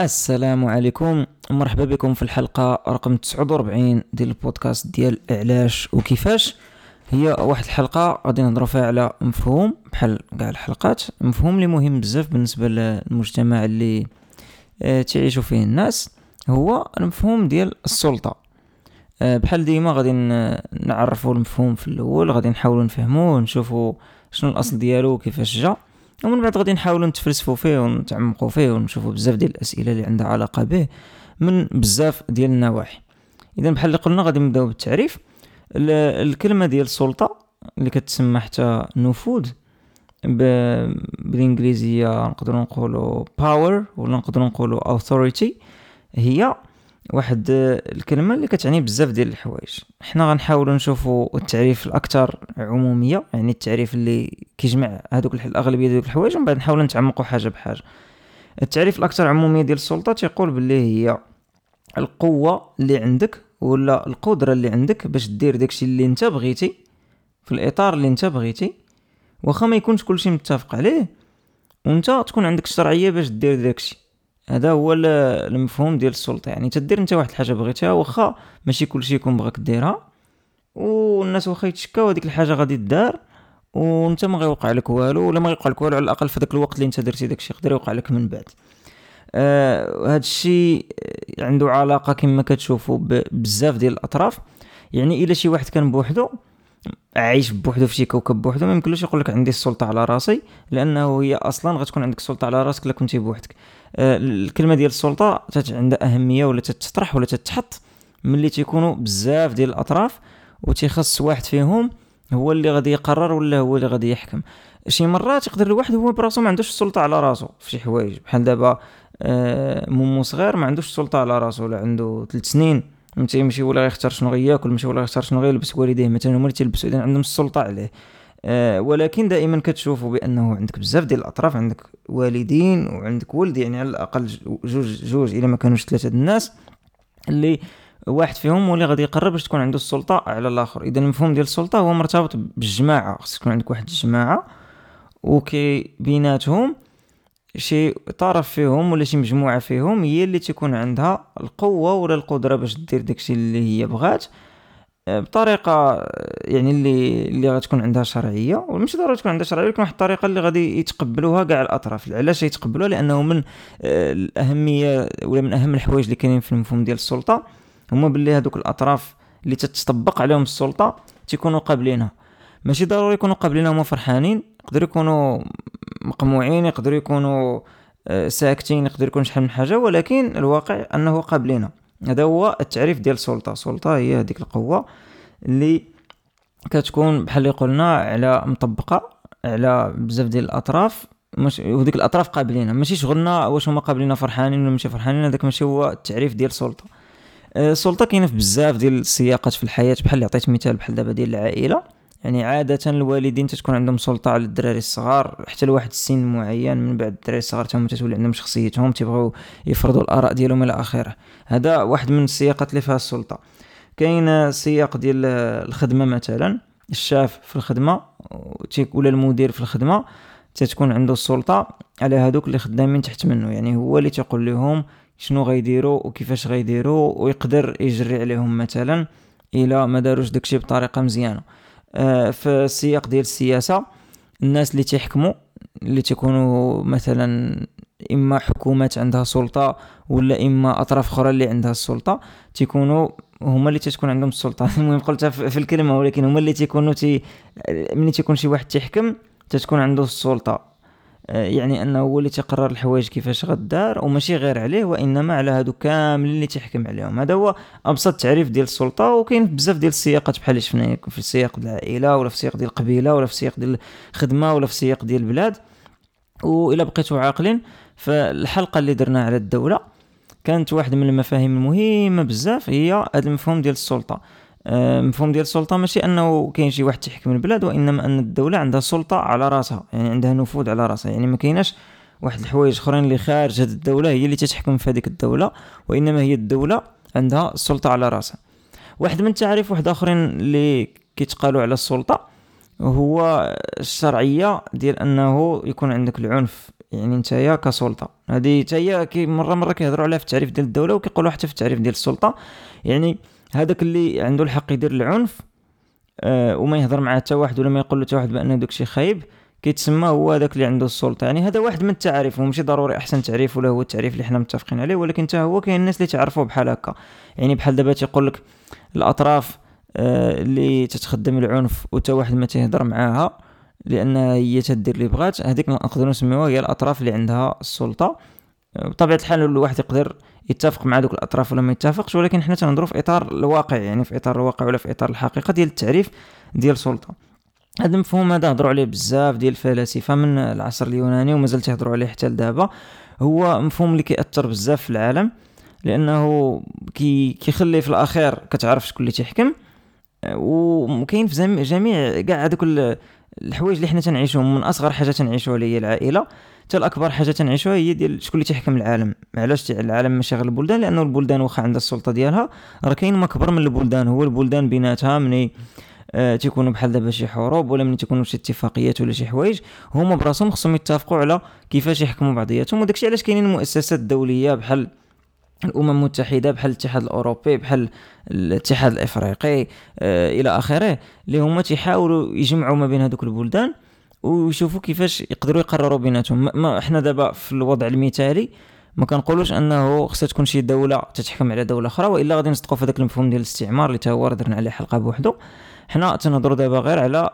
السلام عليكم. مرحبا بكم في الحلقة رقم 49 ديال البودكاست ديال علاش وكيفاش. هي واحد الحلقة غادي نهضروا فيها على مفهوم بحال كاع الحلقات. مفهوم اللي مهم بزاف بالنسبة للمجتمع اللي آه، تعيشوا فيه الناس هو المفهوم ديال السلطة. آه، بحال ديما غادي نعرفوا المفهوم في الأول غادي نحاولوا نفهموه نشوفوا شنو الأصل ديالو وكيفاش جا. ومن بعد غادي نحاولوا نتفلسفوا فيه ونتعمقوا فيه ونشوفوا بزاف ديال الأسئلة اللي عندها علاقة به من بزاف ديال النواحي. اذا بحال اللي قلنا غادي نبداو بالتعريف. الكلمة ديال السلطة اللي كتسمى حتى نفوذ بالإنجليزية نقدروا نقولوا باور ولا نقدروا نقولوا authority هي واحد الكلمة اللي كتعني بزاف ديال الحوايج. حنا غنحاولوا نشوفوا التعريف الاكثر عمومية يعني التعريف اللي كيجمع هذوك الأغلبية ديال الحوايج ومن بعد نحاولوا نتعمقوا حاجة بحاجة. التعريف الاكثر عمومية ديال السلطة تيقول باللي هي القوة اللي عندك ولا القدرة اللي عندك باش دير داكشي اللي انت بغيتي في الإطار اللي انت بغيتي. واخا ما يكونش كلشي متفق عليه وانت تكون عندك الشرعية باش دير داكشي. هذا هو المفهوم ديال السلطة. يعني تدير انت واحد الحاجة بغيتها واخا ماشي كلشي يكون بغاك ديرها والناس واخا يتشكاو هذيك الحاجة غادي دار وانت ما غيوقع لك والو ولا ما غيوقع لك والو على الأقل في ذاك الوقت اللي انت درتي داكشي يقدر يوقع لك من بعد. آه هذا الشيء عنده علاقة كما كتشوفوا بزاف ديال الأطراف. يعني إلا شي واحد كان بوحدو عايش بوحدو في شي كوكب بوحدو ما يمكنلوش يقول لك عندي السلطة على راسي لأنه هي أصلا غتكون عندك السلطة على راسك إلا كنتي بوحدك. آه، الكلمة ديال السلطة عندها أهمية ولا تتطرح ولا تتحط ملي تيكونوا بزاف ديال الأطراف وتيخص واحد فيهم هو اللي غادي يقرر ولا هو اللي غادي يحكم. شي مرات يقدر الواحد هو براسو ما عندوش السلطة على راسو في شي حوايج. بحال دابا مومو صغير ما عندوش السلطة على راسو ولا عنده ثلاث سنين. تيمشي ولا يختار شنو غياكل ماشي ولا يختار شنو غيلبس والديه مثلا هما اللي تيلبسوا اذا عندهم السلطة عليه. آه، ولكن دائما كتشوفوا بأنه عندك بزاف ديال الأطراف عندك والدين وعندك ولد يعني على الأقل جوج جوج إلا ما كانوش ثلاثة الناس اللي واحد فيهم هو اللي غادي يقرر باش تكون عنده السلطة على الآخر. اذا المفهوم ديال السلطة هو مرتبط بالجماعة خص يكون عندك واحد الجماعة وكي بيناتهم شي طرف فيهم ولا شي مجموعة فيهم هي اللي تكون عندها القوة ولا القدرة باش دير داكشي اللي هي بغات بطريقة يعني اللي اللي غتكون عندها شرعية وماشي ضروري تكون عندها شرعية ولكن واحد الطريقة اللي غادي يتقبلوها كاع الأطراف. علاش يتقبلوها؟ لأنه من آه، الأهمية ولا من أهم الحوايج اللي كاينين في المفهوم ديال السلطة هما باللي هذوك الأطراف اللي تتطبق عليهم السلطة تيكونوا قابلينها. ماشي ضروري يكونوا قابلينها هما فرحانين. يقدروا يكونوا مقموعين يقدروا يكونوا آه، ساكتين يقدر يكون شحال من حاجة ولكن الواقع أنه قابلينها هذا هو التعريف ديال السلطه السلطه هي هذيك القوة اللي كتكون بحال اللي قلنا على مطبقة على بزاف ديال الأطراف. مش وديك الأطراف قابلينها ماشي شغلنا واش هما قابلينها فرحانين ولا ماشي فرحانين هذاك ماشي هو التعريف ديال السلطه آه، السلطه كاينة في بزاف ديال السياقات في الحياة بحال اللي عطيت مثال بحال دابا ديال العائلة. يعني عادة الوالدين تتكون عندهم سلطة على الدراري الصغار حتى لواحد السن معين من بعد الدراري الصغار تاهم تتولي عندهم شخصيتهم تيبغيو يفرضوا الآراء ديالهم إلى آخره. هذا واحد من السياقات اللي فيها السلطة. كاين السياق ديال الخدمة مثلا الشاف في الخدمة ولا المدير في الخدمة تتكون عنده السلطة على هادوك اللي خدامين تحت منه. يعني هو اللي تيقول لهم شنو غيديروا وكيفاش غيديروا ويقدر يجري عليهم مثلا إلى ما داروش داكشي بطريقة مزيانة. في السياق ديال السياسة الناس اللي تيحكموا اللي تيكونوا مثلا إما حكومات عندها سلطة ولا إما أطراف أخرى اللي عندها السلطة تيكونوا هما اللي تتكون عندهم السلطة. المهم قلتها في الكلمة ولكن هما اللي تيكونوا تي ملي تيكون شي واحد تيحكم تتكون عنده السلطة. آه، يعني أنه هو اللي تيقرر الحوايج كيفاش غدار وماشي غير عليه وإنما على هادو كاملين اللي تيحكم عليهم. هذا هو أبسط تعريف ديال السلطة وكاين بزاف ديال السياقات بحال اللي شفنا في السياق ديال العائلة ولا في السياق ديال القبيلة ولا في السياق ديال الخدمة ولا في السياق ديال البلاد. والى بقيتوا عاقلين فالحلقة اللي درنا على الدولة كانت واحد من المفاهيم المهمة بزاف هي هذا المفهوم ديال السلطة. آه، ديال السلطة ماشي أنه كاين شي واحد تيحكم البلاد وإنما أن الدولة عندها سلطة على راسها يعني عندها نفوذ على راسها يعني ما كايناش واحد الحوايج أخرين اللي خارج هذه الدولة هي اللي تتحكم في هذيك الدولة وإنما هي الدولة عندها السلطة على راسها. واحد من التعريف واحد آخرين اللي كيتقالوا على السلطة هو الشرعية ديال أنه يكون عندك العنف يعني نتايا كسلطة. هذه حتى هي مرة مرة كيهضروا عليها في التعريف ديال الدولة وكيقولوا حتى في التعريف ديال السلطة يعني هذاك اللي عنده الحق يدير العنف آه وما يهضر مع حتى واحد ولا ما يقول له واحد بأن داكشي خايب. كيتسمى هو هذاك اللي عنده السلطة. يعني هذا واحد من التعاريف وماشي ضروري أحسن تعريف ولا هو التعريف اللي حنا متفقين عليه ولكن حتى هو كاين الناس اللي تعرفوه بحال هكا. يعني بحال دابا تيقول لك الأطراف آه اللي تتخدم العنف وتا واحد ما تيهضر معاها لانها هي تدير اللي بغات. هذيك نقدروا نسميوها هي الأطراف اللي عندها السلطة. بطبيعة الحال الواحد يقدر يتفق مع دوك الأطراف ولا ما يتفقش ولكن حنا تنهضروا في إطار الواقع يعني في إطار الواقع ولا في إطار الحقيقة ديال التعريف ديال السلطة. هذا المفهوم هذا هضروا عليه بزاف ديال الفلاسفة من العصر اليوناني ومازال تيهضروا عليه حتى لدابا. هو مفهوم اللي كيأثر بزاف في العالم لأنه كي كيخلي في الأخير كتعرف شكون اللي تيحكم وكاين في جميع كاع هذوك الحوايج اللي حنا تنعيشوهم من أصغر حاجة تنعيشوها اللي هي العائلة حتى الأكبر حاجة تنعيشوها هي ديال شكون اللي تيحكم العالم. علاش العالم ماشي غير البلدان؟ لأنه البلدان واخا عندها السلطة ديالها راه كاين ما كبر من البلدان. هو البلدان بيناتها مني آه تيكونوا بحال دابا شي حروب ولا من تيكونوا شي اتفاقيات ولا شي حوايج. هما براسهم خصهم يتفقوا على كيفاش يحكموا بعضياتهم وداكشي علاش كاينين المؤسسات الدوليه بحال الأمم المتحدة بحال الاتحاد الأوروبي بحال الاتحاد الإفريقي آه إلى آخره اللي هما تيحاولوا يجمعوا ما بين هذوك البلدان ويشوفوا كيفاش يقدروا يقرروا بيناتهم. ما إحنا دابا في الوضع المثالي ما كنقولوش أنه خصها تكون شي دولة تتحكم على دولة أخرى وإلا غادي نصدقوا في هذاك المفهوم ديال الاستعمار اللي تا هو درنا عليه حلقة بوحدو. حنا تنهضروا دابا غير على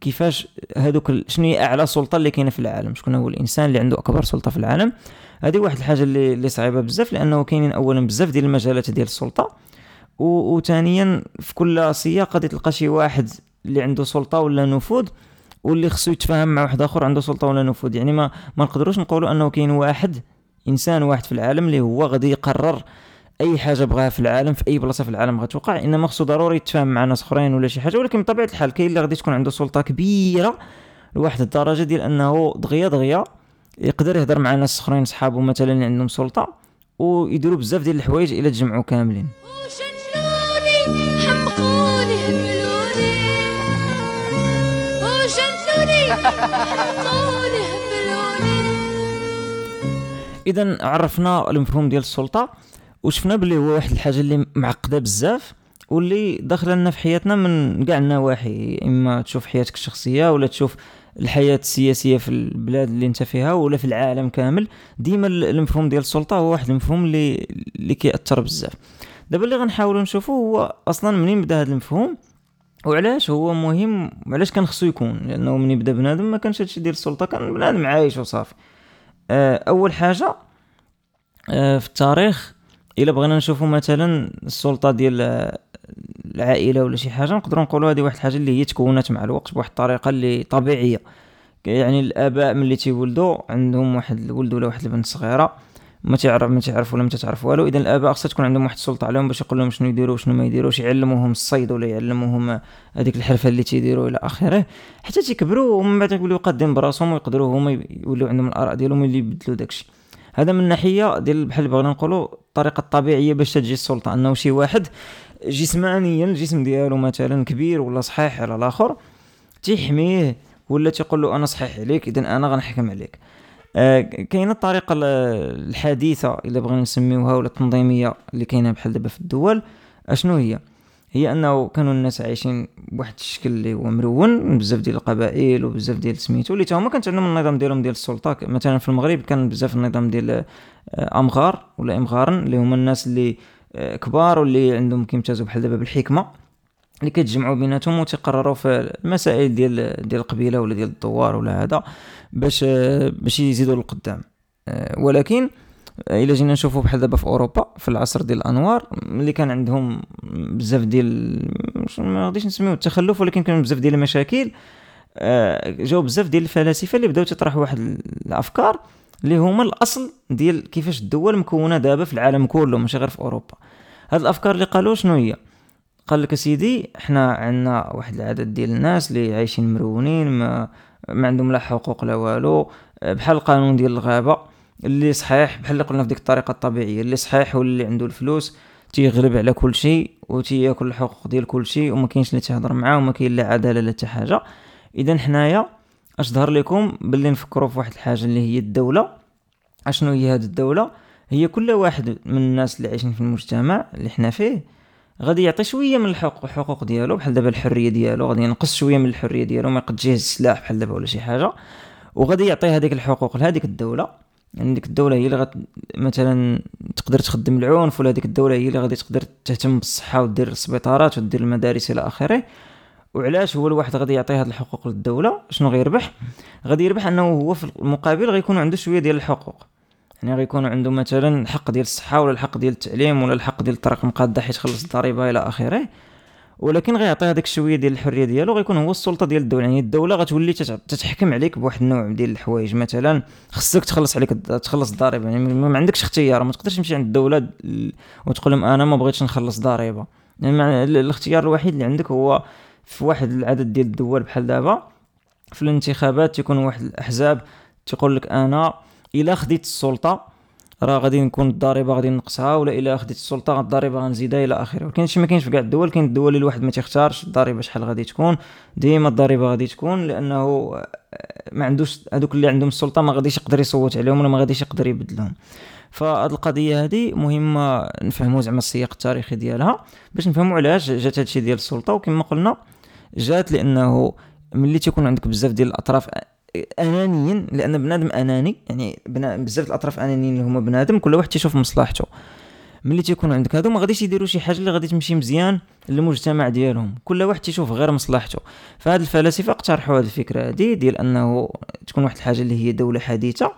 كيفاش هذوك شنو هي أعلى سلطة اللي كاينة في العالم شكون هو الإنسان اللي عنده أكبر سلطة في العالم. هذه واحد الحاجة اللي اللي صعيبة بزاف لأنه كاينين اولا بزاف ديال المجالات ديال السلطة وثانيا في كل سياق غادي تلقى شي واحد اللي عنده سلطة ولا نفوذ واللي خصو يتفاهم مع واحد آخر عنده سلطة ولا نفوذ. يعني ما ما نقدروش نقولوا أنه كاين واحد إنسان واحد في العالم اللي هو غادي يقرر أي حاجة بغاها في العالم في أي بلاصة في العالم غتوقع إنما خصو ضروري يتفاهم مع ناس أخرين ولا شي حاجة. ولكن بطبيعة الحال كاين اللي غادي تكون عنده سلطة كبيرة لواحد الدرجة ديال أنه دغيا دغيا يقدر يهضر مع ناس اخرين صحابو مثلا اللي عندهم سلطة ويديروا بزاف ديال الحوايج إلى تجمعوا كاملين. اذا عرفنا المفهوم ديال السلطة وشفنا بلي هو واحد الحاجة اللي معقدة بزاف واللي داخله لنا في حياتنا من كاع النواحي إما تشوف حياتك الشخصية ولا تشوف الحياة السياسية في البلاد اللي انت فيها ولا في العالم كامل. ديما المفهوم ديال السلطة هو واحد المفهوم اللي اللي كيأثر بزاف. دابا اللي غنحاولوا نشوفوا هو أصلا منين بدا هذا المفهوم وعلاش هو مهم وعلاش كان خصو يكون؟ لأنه من يبدا بنادم ما كانش هادشي ديال السلطة كان بنادم عايش وصافي. آه، أول حاجة آه، في التاريخ إلا بغينا نشوفوا مثلا السلطة ديال العائلة ولا شي حاجة نقدروا نقولوا هذه واحد الحاجة اللي هي تكونت مع الوقت بواحد الطريقة اللي طبيعية. يعني الآباء ملي تيولدوا عندهم واحد الولد ولا واحد البنت صغيرة ما تعرف ما تعرف ولا ما تعرف والو. إذا الآباء خصها تكون عندهم واحد السلطة عليهم باش يقول لهم شنو يديروا وشنو ما يديروش يعلموهم الصيد ولا يعلموهم هذيك الحرفة اللي تيديروا إلى آخره. حتى تيكبروا ومن بعد يوليو قادين براسهم ويقدروا هما يوليو عندهم الآراء ديالهم اللي يبدلوا داكشي. هذا من ناحية ديال بحال بغينا نقولوا الطريقة الطبيعية باش تجي السلطة. أنه شي واحد جسمانيا الجسم ديالو مثلا كبير ولا صحيح على الآخر تيحميه ولا تيقول له أنا صحيح عليك اذا أنا غنحكم عليك. آه كاينة الطريقة الحديثة إلا بغينا نسميوها ولا التنظيمية اللي كاينة بحال دابا في الدول أشنو هي؟ هي أنه كانوا الناس عايشين بواحد الشكل اللي هو مرون بزاف ديال القبائل وبزاف ديال سميتو اللي هما كانت عندهم النظام ديالهم ديال السلطة. مثلا في المغرب كان بزاف النظام ديال آه، أمغار ولا إمغارن اللي هما الناس اللي كبار واللي عندهم كيمتازوا بحال دابا بالحكمة اللي كيتجمعوا بيناتهم وتقرروا في المسائل ديال ديال القبيلة ولا ديال الدوار ولا هذا باش آه، باش يزيدوا للقدام. ولكن إلا جينا نشوفوا بحال دابا في أوروبا في العصر ديال الأنوار اللي كان عندهم بزاف ديال ما غاديش نسميو التخلف ولكن كان بزاف ديال المشاكل آه، جاو بزاف ديال الفلاسفة اللي بداو تطرحوا واحد الأفكار اللي هما الأصل ديال كيفاش الدول مكونة دابا في العالم كله ماشي غير في أوروبا. هاد الأفكار اللي قالوا شنو هي؟ قال لك سيدي إحنا عندنا واحد العدد ديال الناس اللي عايشين مرونين ما ما عندهم لا حقوق لا والو. بحال القانون ديال الغابة اللي صحيح بحال اللي قلنا في ديك الطريقة الطبيعية اللي صحيح واللي عنده الفلوس تيغلب على كل شيء وتياكل الحقوق ديال كل شيء وما كاينش اللي تيهضر معاه وما كاين لا عدالة لا حتى حاجة. اذا حنايا اش ظهر لكم باللي نفكروا في واحد الحاجة اللي هي الدولة؟ اشنو هي هذه الدولة؟ هي كل واحد من الناس اللي عايشين في المجتمع اللي حنا فيه غادي يعطي شوية من الحقوق الحقوق ديالو بحال دابا الحرية ديالو غادي ينقص شوية من الحرية ديالو ما يقدش السلاح بحال دابا ولا شي حاجة. وغادي يعطي هذيك الحقوق لهذيك الدولة. يعني ديك الدولة هي اللي غت مثلا تقدر تخدم العنف ولا هذيك الدولة هي اللي غادي تقدر تهتم بالصحة ودير السبيطارات ودير المدارس إلى آخره. وعلاش هو الواحد غادي يعطي هذه الحقوق للدولة؟ شنو غيربح؟ غادي يربح أنه هو في المقابل غيكون عنده شوية ديال الحقوق. يعني غيكون عنده مثلا الحق ديال الصحة ولا الحق ديال التعليم ولا الحق ديال الطريق مقادة حيت خلص الضريبة إلى آخره. ولكن غيعطي هذاك الشويه ديال الحرية ديالو غيكون هو السلطة ديال الدولة. يعني الدولة غتولي تتحكم عليك بواحد النوع ديال الحوايج. مثلا خصك تخلص عليك تخلص الضريبة. يعني ما عندكش اختيار. ما تقدرش تمشي عند الدولة وتقول لهم أنا ما بغيتش نخلص ضريبة. يعني الاختيار الوحيد اللي عندك هو في واحد العدد ديال الدول بحال دابا في الانتخابات تيكون واحد الأحزاب تيقول لك أنا إلا خديت السلطة راه غادي نكون الضريبة غادي نقصها ولا إلا خديت السلطة الضريبة غنزيدها إلى آخره. ولكن هادشي ما كاينش في كاع الدول كاين الدول اللي الواحد ما تيختارش الضريبة شحال غادي تكون. ديما الضريبة غادي تكون لأنه ما عندوش هذوك اللي عندهم السلطة ما غاديش يقدر يصوت عليهم ولا ما غاديش يقدر يبدلهم. فهاد القضية هذه مهمه نفهموا زعما السياق التاريخي ديالها باش نفهموا علاش جات هادشي ديال السلطة. وكما قلنا جات لأنه ملي تيكون عندك بزاف ديال الأطراف أنانيين لأن بنادم أناني يعني بزاف الأطراف أنانيين اللي هما بنادم كل واحد تيشوف مصلحته. ملي تيكون عندك هادو ما غاديش يديروا شي حاجة اللي غادي تمشي مزيان للمجتمع ديالهم. كل واحد تيشوف غير مصلحته. فهاد الفلاسفة اقترحوا هذه الفكرة هذه ديال أنه تكون واحد الحاجة اللي هي دولة حديثة.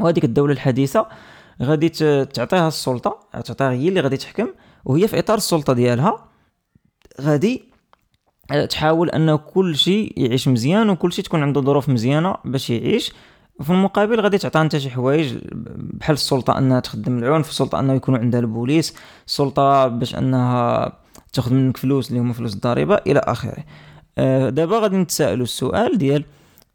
وهذيك الدولة الحديثة غادي تعطيها السلطة تعطيها هي اللي غادي تحكم وهي في إطار السلطة ديالها. غادي تحاول انه كل شيء يعيش مزيان وكل شيء تكون عنده ظروف مزيانة باش يعيش. في المقابل غادي تعطى أنت شي حوايج بحال السلطة أنها تخدم العنف السلطة أنه يكون عندها البوليس السلطة باش أنها تاخذ منك فلوس اللي هما فلوس الضريبة إلى آخره. آه، دابا غادي نتسائلوا السؤال ديال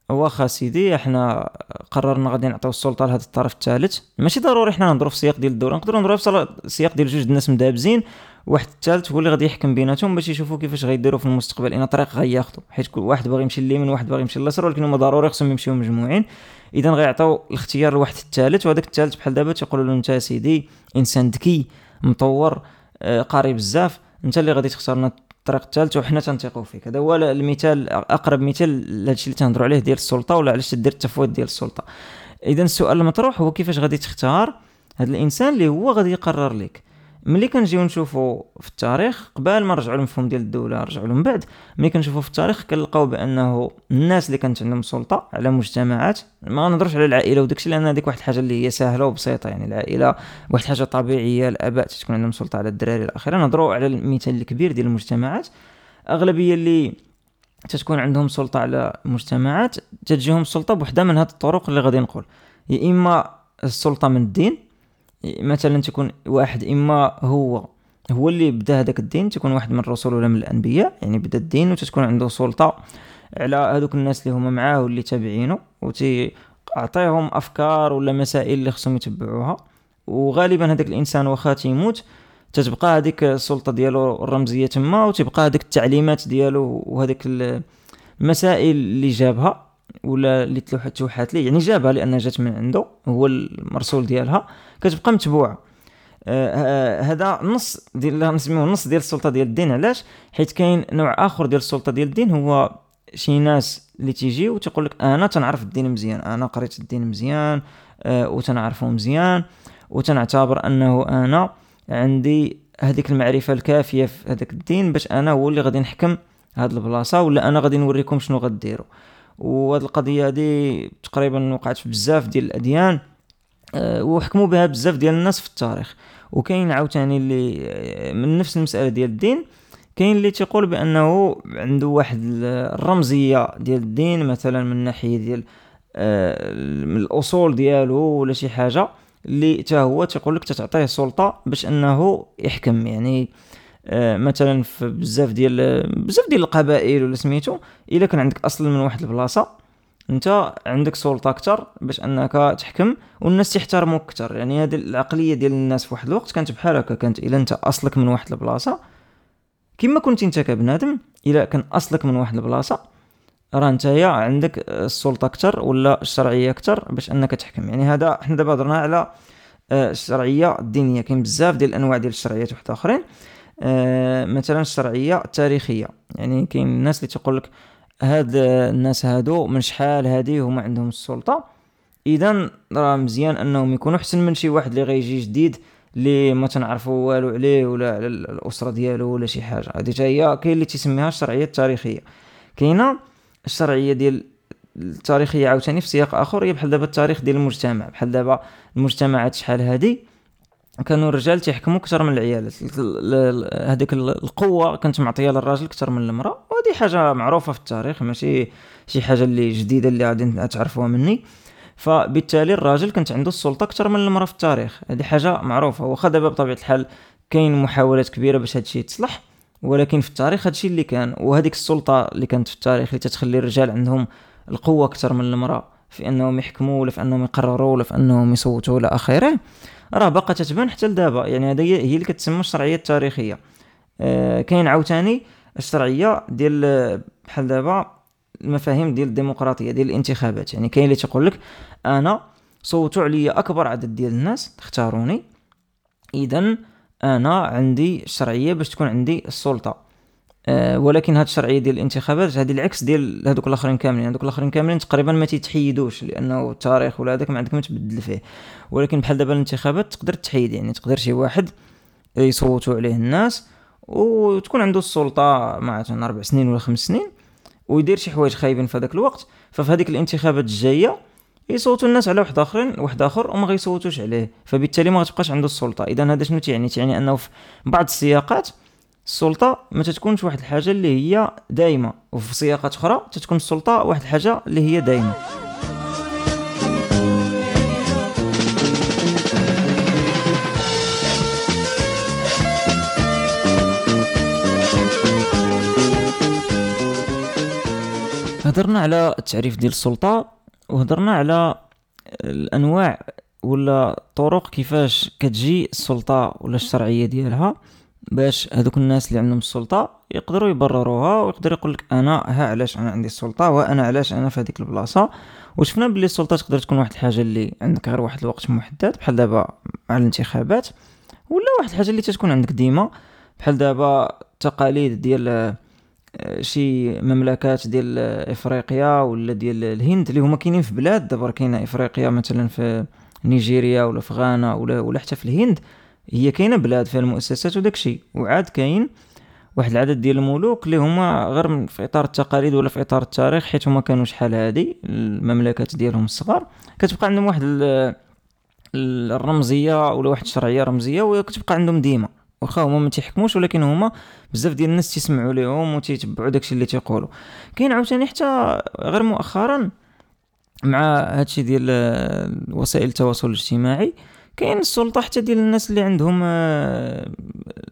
واخا سيدي إحنا قررنا غادي نعطيو السلطة لهذا الطرف الثالث. ماشي ضروري حنا نهضروا في السياق ديال الدولة نقدروا نهضروا في السياق ديال جوج الناس مدابزين. واحد الثالث هو اللي غادي يحكم بيناتهم باش يشوفوا كيفاش غيديروا في المستقبل. إن طريق غياخذوا حيت كل واحد باغي يمشي لليمين وواحد باغي يمشي لليسار ولكن هما ضروري خصهم يمشيو مجموعين. اذا غيعطيو الاختيار لواحد الثالث وهذاك الثالث بحال دابا تيقولوا له أنت سيدي إنسان ذكي مطور آه، قاري بزاف. أنت اللي غادي تختار لنا الطريق الثالث وحنا تنثقوا فيك. هذا هو المثال أقرب مثال لهادشي اللي تنهضروا عليه ديال السلطة ولا علاش تدير التفويض ديال السلطة. اذا السؤال المطروح هو كيفاش غادي تختار هذا الإنسان اللي هو غادي يقرر لك ملي كنجيو نشوفوا في التاريخ قبل ما نرجعوا للمفهوم ديال الدولة رجعوا لهم بعد. ملي كنشوفوا في التاريخ كنلقاو بأنه الناس اللي كانت عندهم سلطه على مجتمعات ما نهضرش على العائلة وداكشي لأن هذيك واحد الحاجة اللي هي سهله وبسيطة. يعني العائلة واحد الحاجة طبيعية الآباء تكون عندهم سلطة على الدراري الاخره نهضروا على المثال الكبير ديال المجتمعات. أغلبية اللي تتكون عندهم سلطة على المجتمعات تجيهم السلطة بوحده من هذه الطرق اللي غادي نقول. يا إما السلطة من الدين مثلا تكون واحد إما هو هو اللي بدا هذاك الدين تكون واحد من الرسل ولا من الأنبياء يعني بدا الدين وتتكون عنده سلطة على هذوك الناس اللي هما معاه واللي تابعينه وتي اعطيهم أفكار ولا مسائل اللي خصهم يتبعوها. وغالبا هذاك الإنسان واخا تيموت تتبقى هذيك السلطة ديالو الرمزية تما وتبقى هذيك التعليمات ديالو وهذيك المسائل اللي جابها. ولا اللي توحات ليه. يعني جابها لأن جات من عنده هو المرسول ديالها. كتبقى متبوعة. آه هذا نص ديال نسميوه نص ديال السلطة ديال الدين. علاش؟ حيت كاين نوع آخر ديال السلطة ديال الدين هو شي ناس اللي تيجي وتقول لك أنا تنعرف الدين مزيان أنا قريت الدين مزيان آه وتنعرفه مزيان وتنعتبر أنه أنا عندي هذيك المعرفة الكافية في هذاك الدين باش أنا هو اللي غادي نحكم هاد البلاصة ولا أنا غادي نوريكم شنو غديروا وهاد القضية هادي تقريبا وقعت في بزاف ديال الأديان أه وحكموا بها بزاف ديال الناس في التاريخ. وكاين عاوتاني اللي آه، من نفس المسألة ديال الدين كاين اللي تيقول بأنه عنده واحد الرمزية ديال الدين مثلا من ناحية ديال من الأصول ديالو ولا شي حاجة اللي حتى هو تيقول لك تعطيه سلطة باش أنه يحكم. يعني آه مثلا في بزاف ديال بزاف ديال القبائل ولا سميتو إلا كان عندك أصل من واحد البلاصة أنت عندك سلطة أكثر باش أنك تحكم والناس تحترموك أكثر يعني هذه العقلية ديال الناس في واحد الوقت كانت بحال هكا كانت إلا أنت أصلك من واحد البلاصة كما كنت أنت كبنادم إلا كان أصلك من واحد البلاصة راه نتايا عندك السلطة أكثر ولا الشرعية أكثر باش أنك تحكم. يعني هذا حنا دابا هضرنا على آه، الشرعية الدينية. كاين بزاف ديال الأنواع ديال الشرعيات واحد آخرين. آه، مثلا الشرعيه التاريخيه يعني كاين الناس اللي تقول لك هاد الناس هادو من شحال هادي هما عندهم السلطة. اذا راه مزيان أنهم يكونوا أحسن من شي واحد اللي غيجي جديد اللي ما تنعرفوا والو عليه ولا على الأسرة ديالو ولا شي حاجة. هذه هي كاين اللي تسميها الشرعية التاريخية. كاينة الشرعية ديال التاريخية عاوتاني في سياق آخر هي بحال دابا التاريخ ديال المجتمع. بحال دابا المجتمعات شحال هادي كانوا الرجال تيحكموا أكثر من العيالات هذيك القوة كانت معطية للراجل أكثر من المرأة. وهذه حاجة معروفة في التاريخ ماشي شي حاجة اللي جديدة اللي غادي تعرفوها مني. فبالتالي الراجل كانت عنده السلطة أكثر من المرأة في التاريخ. هذه حاجة معروفة. واخا دابا بطبيعة الحال كاين محاولات كبيرة باش هادشي يتصلح ولكن في التاريخ هادشي اللي كان وهذيك السلطة اللي كانت في التاريخ اللي تتخلي الرجال عندهم القوة أكثر من المرأة في أنهم يحكموا ولا في أنهم يقرروا ولا في أنهم يصوتوا إلى آخره. راه باقا تتبان حتى لدابا. يعني هذه هي اللي كتسمى الشرعية التاريخية. آه كاين عاوتاني الشرعية ديال بحال دابا المفاهيم ديال الديمقراطية ديال الانتخابات. يعني كاين اللي تيقول لك أنا صوتوا عليا أكبر عدد ديال الناس اختاروني. اذا أنا عندي الشرعية باش تكون عندي السلطة. ولكن هاد الشرعية ديال الانتخابات هذه العكس ديال هذوك الآخرين كاملين. هذوك الآخرين كاملين تقريبا ما تيتحيدوش لأنه التاريخ ولا هذاك ما عندك ما تبدل فيه. ولكن بحال دابا الانتخابات تقدر تحيد يعني تقدر شي واحد يصوتوا عليه الناس وتكون عنده السلطة مع أربع سنين ولا خمس سنين ويدير شي حوايج خايبين في هذاك الوقت. ففي هذيك الانتخابات الجاية يصوتوا الناس على واحد آخرين واحد آخر وما غيصوتوش عليه. فبالتالي ما غتبقاش عنده السلطة. اذا هذا شنو تيعني؟ تيعني أنه في بعض السياقات السلطة ما تتكونش واحد الحاجة اللي هي دائمه وفي سياقات أخرى تتكون السلطة واحد الحاجة اللي هي دائمه هضرنا على التعريف ديال السلطة وهضرنا على الأنواع ولا الطرق كيفاش كتجي السلطة ولا الشرعية ديالها. باش هذوك الناس اللي عندهم السلطة يقدروا يبرروها ويقدر يقول لك أنا ها علاش أنا عندي السلطة وأنا علاش أنا في هذيك البلاصة. وشفنا بلي السلطة تقدر تكون واحد الحاجة اللي عندك غير واحد الوقت محدد بحال دابا مع الانتخابات ولا واحد الحاجة اللي تتكون عندك ديما. بحال دابا التقاليد ديال شي مملكات ديال إفريقيا ولا ديال الهند اللي هما كاينين في بلاد دابا كاينة إفريقيا مثلا في نيجيريا ولا في غانا ولا ولا حتى في الهند. هي كاينة بلاد فيها المؤسسات وداكشي وعاد كاين واحد العدد ديال الملوك اللي هما غير في إطار التقاليد ولا في إطار التاريخ حيت هما كانوا شحال هادي المملكات ديالهم الصغار. كتبقى عندهم واحد الرمزية ولا واحد الشرعية رمزية وكتبقى عندهم ديما. واخا هما ما تيحكموش ولكن هما بزاف ديال الناس تيسمعوا ليهم وتيتبعوا داكشي اللي تيقولوا. كاين عاوتاني حتى غير مؤخرا مع هادشي ديال وسائل التواصل الاجتماعي كاين السلطة حتى ديال الناس اللي عندهم آه،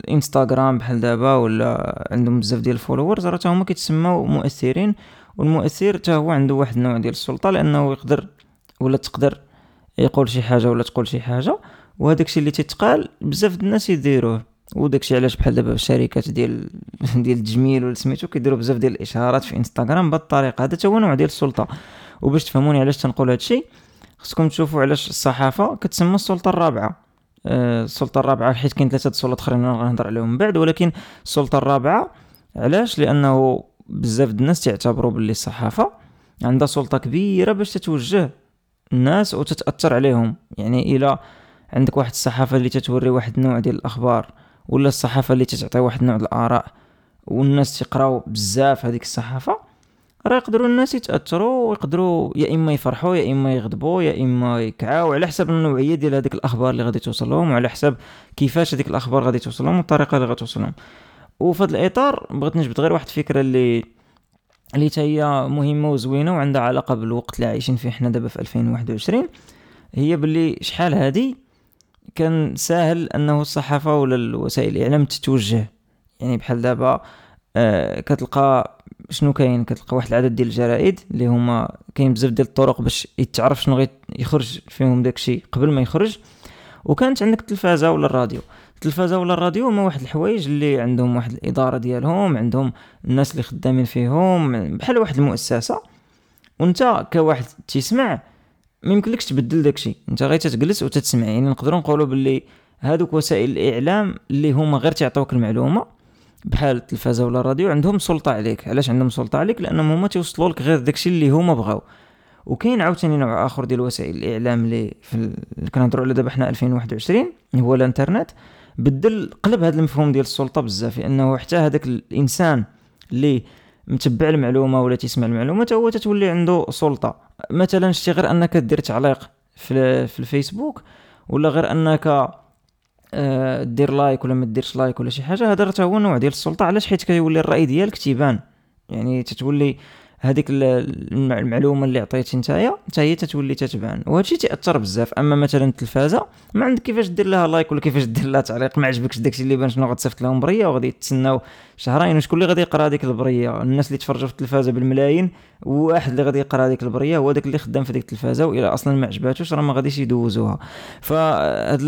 انستغرام بحال دابا ولا عندهم بزاف ديال الفولورز راه هما كيتسموا مؤثرين. والمؤثر حتى هو عنده واحد النوع ديال السلطة لأنه يقدر ولا تقدر يقول شي حاجة ولا تقول شي حاجة. وهداك الشيء اللي تيتقال بزاف الناس يديروه. وداكشي علاش بحال دابا الشركات ديال ديال التجميل ولا سميتو كيديروا بزاف ديال الاشهارات في انستغرام بهذه الطريقة. هذا هو نوع ديال السلطة. وباش تفهموني علاش تنقول هادشي خصكم تشوفوا علاش الصحافة كتسمى السلطة الرابعة. آه، السلطة الرابعة حيت كاين ثلاثة السلطات اخرين غنهضر عليهم من بعد ولكن السلطة الرابعة علاش؟ لأنه بزاف الناس تعتبروا باللي الصحافة عندها سلطة كبيرة باش تتوجه الناس وتتاثر عليهم. يعني إلى عندك واحد الصحافة اللي تتوري واحد النوع ديال الأخبار ولا الصحافة اللي تتعطي واحد النوع الآراء والناس تقراو بزاف هذيك الصحافة راه يقدروا الناس يتأثروا ويقدروا يا إما يفرحوا يا إما يغضبوا يا إما يكعاو على حسب النوعية ديال هذيك الأخبار اللي غادي توصل لهم وعلى حسب كيفاش هذيك الأخبار غادي توصل لهم والطريقة اللي غتوصل لهم وفي هذا الإطار بغيت نجبد غير واحد الفكرة اللي اللي هي مهمة وزوينة وعندها علاقة بالوقت اللي عايشين فيه حنا دابا في 2021 هي باللي شحال هادي كان ساهل أنه الصحافة ولا الوسائل الإعلام تتوجه. يعني بحال دابا آه كتلقى شنو كاين؟ كتلقى واحد العدد ديال الجرائد اللي هما كاين بزاف ديال الطرق باش يتعرف شنو غيخرج فيهم داكشي قبل ما يخرج. وكانت عندك التلفازة ولا الراديو. التلفازة ولا الراديو هما واحد الحوايج اللي عندهم واحد الإدارة ديالهم عندهم الناس اللي خدامين فيهم بحال واحد المؤسسة. وانت كواحد تسمع ما يمكنلكش تبدل داكشي انت غير تجلس وتتسمع. يعني نقدروا نقولوا باللي هادوك وسائل الإعلام اللي هما غير تعطوك المعلومة. بحال التلفازة ولا الراديو عندهم سلطة عليك. علاش عندهم سلطة عليك؟ لأنهم هما توصلوا لك غير داكشي اللي هما بغاو. وكاين عاوتاني نوع آخر ديال وسائل الإعلام اللي في. كنهضروا على دابا حنا 2021 هو الانترنت بدل قلب هذا المفهوم ديال السلطة بزاف لأنه حتى هذاك الإنسان اللي متبع المعلومة ولا تسمع المعلومة هو تتولي عنده سلطة. مثلا شتي غير أنك دير تعليق في, في الفيسبوك ولا غير أنك آه، دير like ولا ما ديرش like ولا شي حاجة هذا هو نوع ديال السلطة علاش؟ حيت كيولي الرأي ديالك تيبان. يعني تتولي هذيك المعلومة اللي عطيتي نتايا حتى هي تتولي تتبان. وهذا الشيء تاثر بزاف. أما مثلا التلفازة ما عندك كيفاش دير لها like ولا كيفاش دير لها تعليق ما عجبكش داكشي اللي بان شنو غتصيفط لهم برية وغادي يتسناو شهرين. وشكون اللي غادي يقرأ هذيك البرية؟ الناس اللي تفرجوا في التلفازة بالملايين وواحد اللي غادي يقرأ هذيك البرية هو داك اللي خدام في ديك التلفازة والى أصلا ما عجباتوش راه ما غاديش يدوزوها. فهاد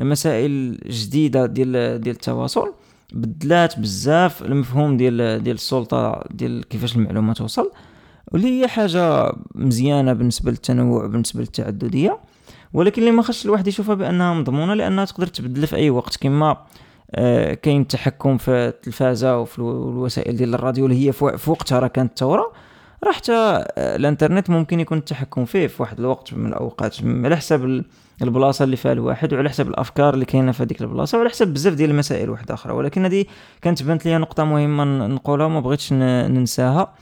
المسائل الجديده ديال ديال التواصل بدلات بزاف المفهوم ديال ديال السلطة ديال كيفاش المعلومة توصل واللي هي حاجة مزيانة بالنسبة للتنوع بالنسبة للتعددية. ولكن اللي ما خصش الواحد يشوفها بأنها مضمونة لأنها تقدر تبدل في أي وقت. كما آه كاين التحكم في التلفازة وفي الوسائل ديال الراديو اللي هي في وقتها راه كانت ثوره راه حتى آه، الإنترنت ممكن يكون التحكم فيه في واحد الوقت من الأوقات على حسب البلاصة اللي فيها الواحد وعلى حسب الأفكار اللي كاينة في هذيك البلاصة وعلى حسب بزاف ديال المسائل واحدة أخرى ولكن هذه كانت بانت لي نقطة مهمة نقولها وما بغيتش ننساها.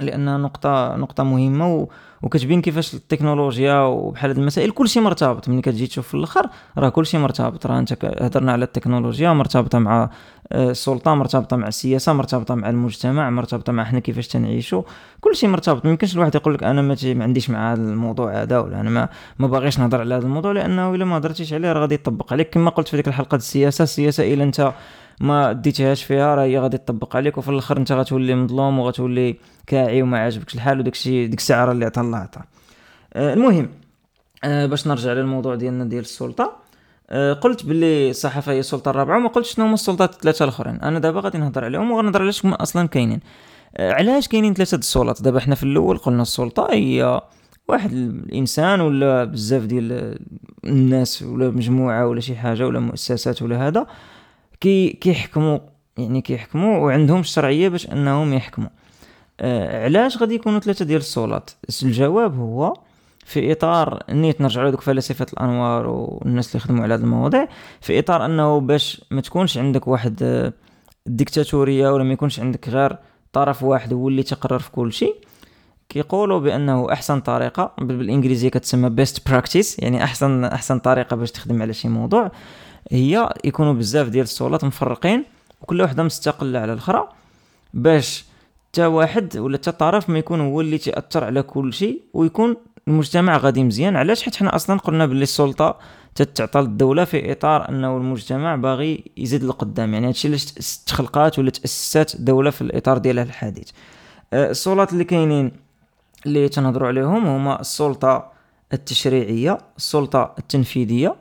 لانها نقطه نقطة مهمة و... وكتبين كيفاش التكنولوجيا وبحال هاد المسائل كلشي مرتبط. ملي كتجي تشوف في الأخر راه كلشي مرتبط. راه أنت هضرنا على التكنولوجيا مرتبطة مع آه، السلطة مرتبطة مع السياسة مرتبطة مع المجتمع مرتبطة مع حنا كيفاش تنعيشوا كلشي مرتبط. ما يمكنش الواحد يقول لك أنا ما عنديش مع هذا الموضوع هذا ولا أنا ما ما باغيش نهضر على هذا الموضوع لأنه إلا ما هضرتيش عليه راه غادي يطبق عليك. كما قلت في ديك الحلقة السياسة السياسة إلا أنت ما ديتيهاش فيها راه هي غادي تطبق عليك وفي الآخر انت غتولي مظلوم وغتولي كاعي وما عاجبكش الحال وداك الشيء ديك الساعة اللي عطا الله عطا آه، المهم آه، باش نرجع للموضوع ديالنا ديال السلطة. آه، قلت باللي الصحافة هي السلطة الرابعة وما قلتش شنو هما السلطات الثلاثة الأخرين. أنا دابا غادي نهضر عليهم وغنهضر علاش أصلا كاينين. علاش كاينين ثلاثة السلطات؟ دابا حنا في الأول قلنا السلطة هي واحد الإنسان ولا بزاف ديال الناس ولا مجموعة ولا شي حاجة ولا مؤسسات ولا هذا. كي كيحكموا يعني كيحكموا وعندهم الشرعية باش أنهم يحكموا آه علاش غادي يكونوا ثلاثة ديال السلطات الجواب هو في إطار نيت نرجع لدوك فلاسفة الأنوار والناس اللي خدموا على هذه المواضيع في إطار أنه باش ما تكونش عندك واحد آه، ديكتاتوريه ولا ما يكونش عندك غير طرف واحد هو اللي تقرر في كل شيء كيقولوا بأنه أحسن طريقة بالإنجليزية كتسمى best practice يعني أحسن أحسن طريقة باش تخدم على شي موضوع. هي يكونوا بزاف ديال السلطات مفرقين وكل وحدة مستقلة على الأخرى باش تا واحد ولا تا طرف ما يكون هو اللي تأثر على كل شيء ويكون المجتمع غادي مزيان. علاش؟ حيت حنا أصلا قلنا باللي السلطة تتعطى للدولة في إطار أنه المجتمع باغي يزيد لقدام يعني هادشي علاش تخلقات ولا تأسست دولة في الإطار ديالها الحديث. أه، السلطات اللي كاينين اللي تنهضروا عليهم هما السلطة التشريعية السلطة التنفيذية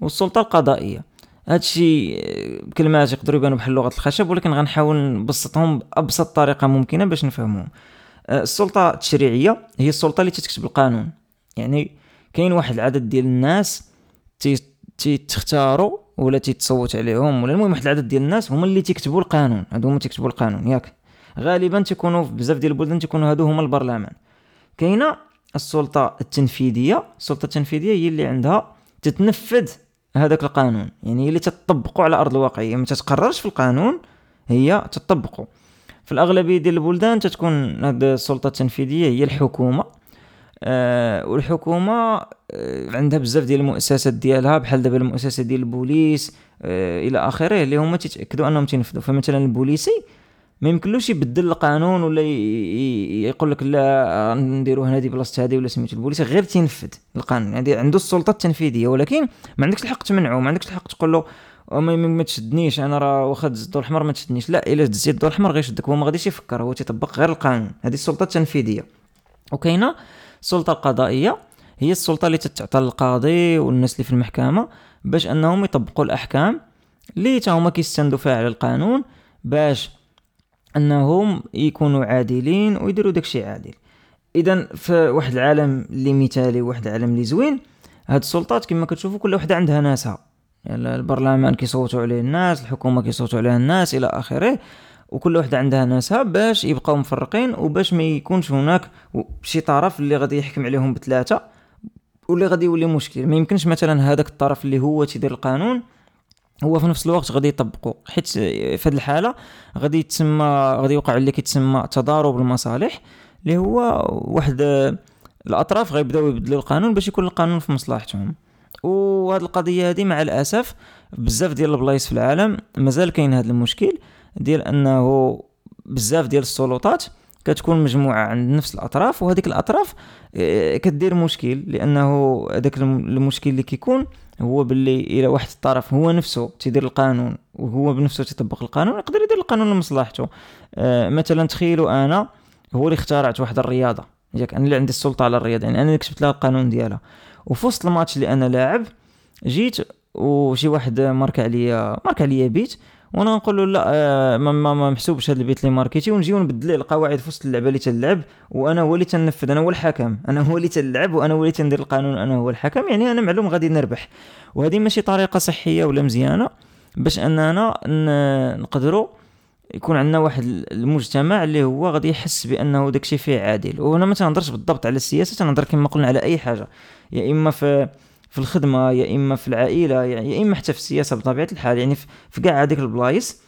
والسلطة القضائية. هادشي كلمات يقدروا يبانوا بحال لغة الخشب ولكن غنحاول نبسطهم بأبسط طريقة ممكنة باش نفهموهم أه، السلطة التشريعية هي السلطة اللي تتكتب القانون. يعني كاين واحد العدد ديال الناس تختاروا ولا تيتصوت عليهم ولا المهم واحد العدد ديال الناس هما اللي تيكتبوا القانون. هادو هما تيكتبوا القانون ياك. غالبا تيكونوا في بزاف ديال البلدان تيكونوا هادو هما البرلمان. كاينة السلطة التنفيذية. السلطة التنفيذية هي اللي عندها تتنفذ هذاك القانون. يعني هي اللي تطبقه على أرض الواقع ما تتقررش في القانون هي تطبقه في الأغلبية ديال البلدان تتكون هذه السلطة التنفيذية هي الحكومة. آه والحكومة آه عندها بزاف ديال المؤسسات ديالها بحال دابا المؤسسة ديال البوليس آه إلى آخره اللي هما تيتاكدوا أنهم تنفذوا. فمثلا البوليسي ما يمكنلوش يبدل القانون ولا يقول لك لا نديروا هنا بلاصة هذه ولا سميتو البوليس غير تنفذ القانون. يعني عنده السلطة التنفيذية ولكن ما عندكش الحق تمنعه ما عندكش الحق تقول له ما, تشدنيش أنا راه واخا دز الضوء الاحمر ما تشدنيش. لا إلا دزيت الضوء الاحمر غيشدك هو ما غاديش يفكر هو تيطبق غير القانون. هذه السلطة التنفيذية. وكاينة السلطة القضائية هي السلطة اللي تتعطى للقاضي والناس اللي في المحكمة باش أنهم يطبقوا الأحكام اللي تا هما كيستندوا فيها على القانون باش أنهم يكونوا عادلين ويديروا داكشي عادل. اذا في واحد العالم اللي مثالي واحد العالم اللي زوين هاد السلطات كما كتشوفوا كل وحده عندها ناسها. يعني البرلمان كيصوتوا عليه الناس الحكومة كيصوتوا عليها الناس إلى آخره. وكل وحده عندها ناسها باش يبقاو مفرقين وباش ما يكونش هناك شي طرف اللي غادي يحكم عليهم بثلاثه واللي غادي يولي مشكل. ما يمكنش مثلا هذاك الطرف اللي هو تيدير القانون هو في نفس الوقت غادي يطبقه حيت في هذه الحالة غادي يتسمى غادي يوقع اللي كيتسمى تضارب المصالح اللي هو واحد الأطراف غيبداو يبدلوا القانون باش يكون القانون في مصلحتهم. وهذه القضية هذه مع الأسف بزاف ديال البلايص في العالم مازال كاين هذا المشكل ديال أنه بزاف ديال السلطات كتكون مجموعة عند نفس الأطراف وهذيك الأطراف آه، كدير مشكل لأنه هذاك المشكل اللي كيكون هو باللي إلى واحد الطرف هو نفسه تيدير القانون وهو بنفسه تيطبق القانون يقدر يدير القانون لمصلحته. آه، مثلا تخيلوا أنا هو اللي اخترعت واحد الرياضة. ياك أنا اللي عندي السلطة على الرياضة يعني أنا اللي كتبت لها القانون ديالها. وفي وسط الماتش اللي أنا لاعب جيت وشي واحد مارك عليا مارك عليا بيت وأنا نقول له لا آه، ما, ما, محسوبش هذا البيت اللي ماركيتي ونجي ونبدل القواعد في وسط اللعبة اللي تلعب وأنا هو اللي تنفذ أنا هو الحكم أنا هو اللي تلعب وأنا هو اللي تندير القانون أنا هو الحكم يعني أنا معلوم غادي نربح. وهذه ماشي طريقة صحية ولا مزيانة باش أننا نقدروا يكون عندنا واحد المجتمع اللي هو غادي يحس بأنه داكشي فيه عادل. وأنا ما تنهضرش بالضبط على السياسة تنهضر كما قلنا على أي حاجة يا إما في في الخدمة يا إما في العائلة يا إما حتى في السياسة بطبيعة الحال. يعني في كاع هذيك البلايص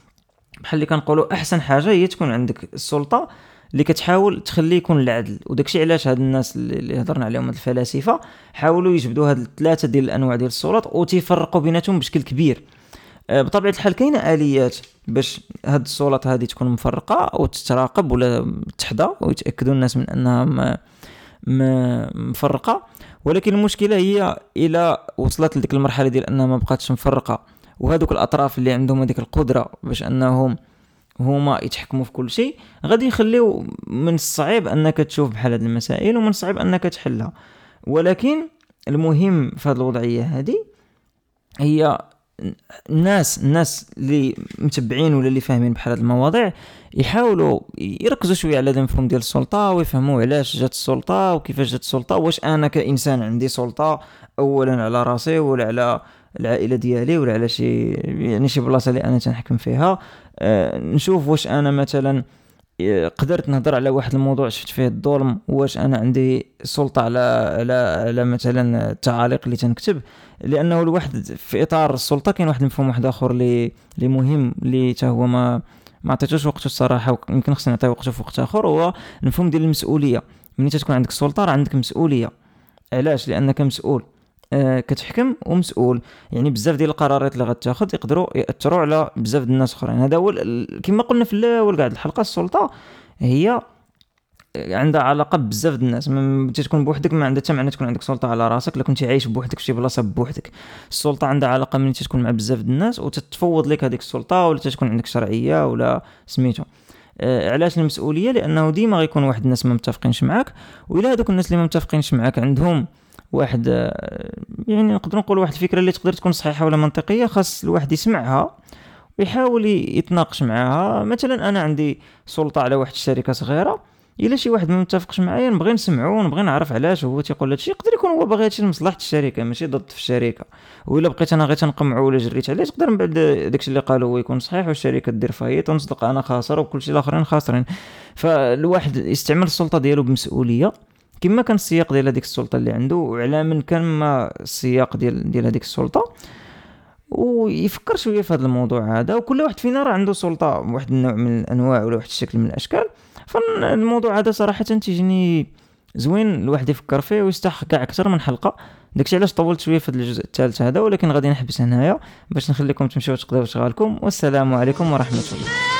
بحال اللي كنقولوا أحسن حاجة هي تكون عندك السلطة اللي كتحاول تخلي يكون العدل. وداكشي علاش هاد الناس اللي هضرنا عليهم هاد الفلاسفة حاولوا يجبدوا هاد الثلاثة ديال الأنواع ديال السلطات وتيفرقوا بيناتهم بشكل كبير. آه، بطبيعة الحال كاينة آليات باش هاد السلطات هذه تكون مفرقة وتتراقب ولا تحظى ويتأكدوا الناس من أنها مفرقة. ولكن المشكلة هي إلى وصلت لديك المرحلة ديال أنها ما بقاتش مفرقة. وهذوك الأطراف اللي عندهم هذيك القدرة باش أنهم هما يتحكموا في كل شيء غادي يخليو من الصعيب أنك تشوف بحال هذه المسائل ومن الصعيب أنك تحلها. ولكن المهم في هذه الوضعية هذه هي الناس الناس اللي متبعين ولا اللي فاهمين بحال هذه المواضيع يحاولوا يركزوا شوية على المفهوم ديال السلطة ويفهموا علاش جات السلطة وكيفاش جات السلطة واش أنا كإنسان عندي سلطة اولا على راسي ولا على العائلة ديالي ولا على شي يعني شي بلاصة اللي أنا تنحكم فيها. أه نشوف واش أنا مثلا قدرت نهضر على واحد الموضوع شفت فيه الظلم واش أنا عندي سلطة على على على مثلا التعاليق اللي تنكتب لأنه الواحد في إطار السلطة كاين واحد المفهوم واحد آخر اللي اللي مهم اللي حتى هو ما ما عطيتوش وقته الصراحة ويمكن خصنا نعطيه وقته في وقت آخر هو المفهوم ديال المسؤولية. ملي تكون عندك سلطة راه عندك مسؤولية. علاش؟ لأنك مسؤول. كتحكم ومسؤول. يعني بزاف ديال القرارات اللي غتاخذ يقدروا يأثروا على بزاف ديال الناس أخرين. هذا هو كما قلنا في الأول كاع الحلقة السلطة هي عندها علاقة بزاف د الناس. ملي تكون بوحدك ما عندها حتى معنى تكون عندك سلطة على راسك. لكن كنتي عايش بوحدك في شي بلاصة بوحدك السلطة عندها علاقة ملي تكون مع بزاف د الناس وتتفوض لك هذيك السلطة ولا تكون عندك شرعية ولا سميتو. آه علاش المسؤولية؟ لأنه ديما غيكون واحد الناس ما متفقينش معاك وإلا هذوك الناس اللي ما متفقينش معاك عندهم واحد آه، يعني نقدر نقول واحد الفكرة اللي تقدر تكون صحيحة ولا منطقية خاص الواحد يسمعها ويحاول يتناقش معاها. مثلا أنا عندي سلطة على واحد الشركة صغيرة إلا شي واحد ما متفقش معايا نبغي نسمعو نبغي نعرف علاش هو تيقول هادشي يقدر يكون هو باغي هادشي لمصلحة الشركة ماشي ضد في الشركة. وإلا بقيت أنا غير تنقمعو ولا جريت عليه تقدر من بعد داكشي اللي قالو هو يكون صحيح والشركة دير faillite ونصدق أنا خاسر وكلشي الآخرين خاسرين. فالواحد يستعمل السلطة ديالو بمسؤولية. كما كان السياق ديال هذيك السلطة اللي عنده وعلى من كان ما السياق ديال ديال هذيك السلطة ويفكر شوية في هذا الموضوع هذا وكل واحد فينا راه عنده سلطة واحد النوع من الأنواع ولا واحد الشكل من الأشكال. فالموضوع هذا صراحة تيجيني زوين الواحد يفكر فيه ويستحق كاع أكثر من حلقة. داكشي علاش طولت شوية في الجزء الثالث هذا ولكن غادي نحبس هنايا باش نخليكم تمشيو تقضيو شغالكم. والسلام عليكم ورحمة الله.